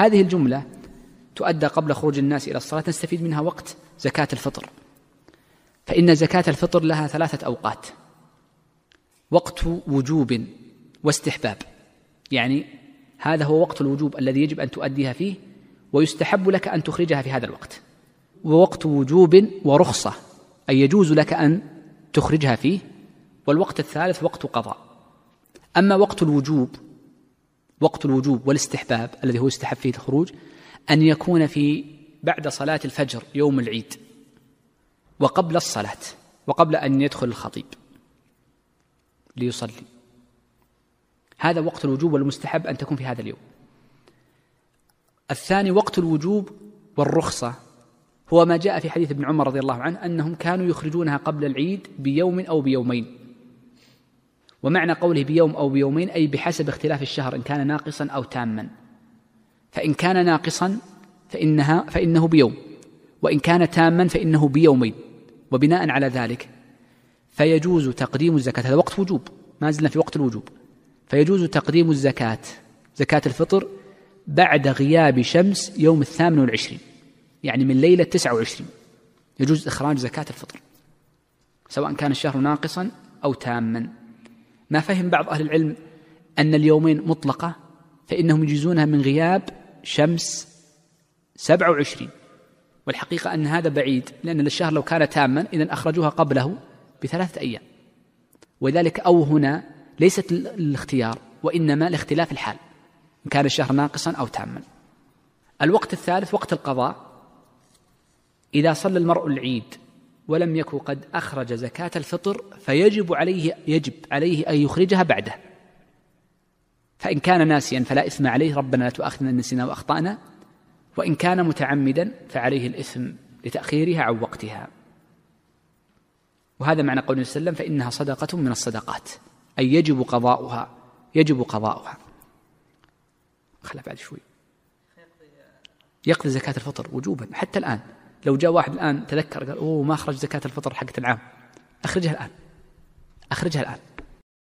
هذه الجملة تؤدى قبل خروج الناس إلى الصلاة نستفيد منها وقت زكاة الفطر. فإن زكاة الفطر لها ثلاثة أوقات. وقت وجوب واستحباب. يعني هذا هو وقت الوجوب الذي يجب أن تؤديها فيه ويستحب لك أن تخرجها في هذا الوقت. ووقت وجوب ورخصة أي يجوز لك أن تخرجها فيه. والوقت الثالث وقت قضاء. أما وقت الوجوب وقت الوجوب والاستحباب الذي هو يستحب فيه الخروج أن يكون في بعد صلاة الفجر يوم العيد وقبل الصلاة وقبل أن يدخل الخطيب ليصلي. هذا وقت الوجوب والمستحب أن تكون في هذا اليوم. الثاني وقت الوجوب والرخصة هو ما جاء في حديث ابن عمر رضي الله عنه أنهم كانوا يخرجونها قبل العيد بيوم أو بيومين. ومعنى قوله بيوم أو بيومين أي بحسب اختلاف الشهر إن كان ناقصا أو تاما. فإن كان ناقصا فإنها فإنه بيوم. وإن كان تاما فإنه بيومين. وبناء على ذلك فيجوز تقديم الزكاة. هذا وقت وجوب. ما زلنا في وقت الوجوب. فيجوز تقديم الزكاة زكاة الفطر بعد غياب شمس يوم الثامن والعشرين. يعني من ليلة تسعة وعشرين. يجوز إخراج زكاة الفطر سواء كان الشهر ناقصا أو تاما. ما فهم بعض أهل العلم أن اليومين مطلقة فإنهم يجيزونها من غياب شمس سبعة وعشرين. والحقيقة أن هذا بعيد لأن الشهر لو كان تاما إذا أخرجوها قبله بثلاثة أيام. ولذلك أو هنا ليست الاختيار وإنما لاختلاف الحال إن كان الشهر ناقصا أو تاما. الوقت الثالث وقت القضاء. إذا صلى المرء العيد ولم يكن قد أخرج زكاة الفطر فيجب عليه يجب عليه أن يخرجها بعده. فإن كان ناسيا فلا إثم عليه ربنا لا تؤاخذنا إن نسينا وأخطأنا. وإن كان متعمدا فعليه الإثم لتأخيرها عن وقتها. وهذا معنى قوله صلى الله عليه وسلم فإنها صدقة من الصدقات أي يجب قضاؤها يجب قضاؤها. خلها بعد شوي. يقضي زكاة الفطر وجوبا حتى الآن. لو جاء واحد الآن تذكر قال أوه ما أخرج زكاة الفطر حقت العام. أخرجها الآن. أخرجها الآن.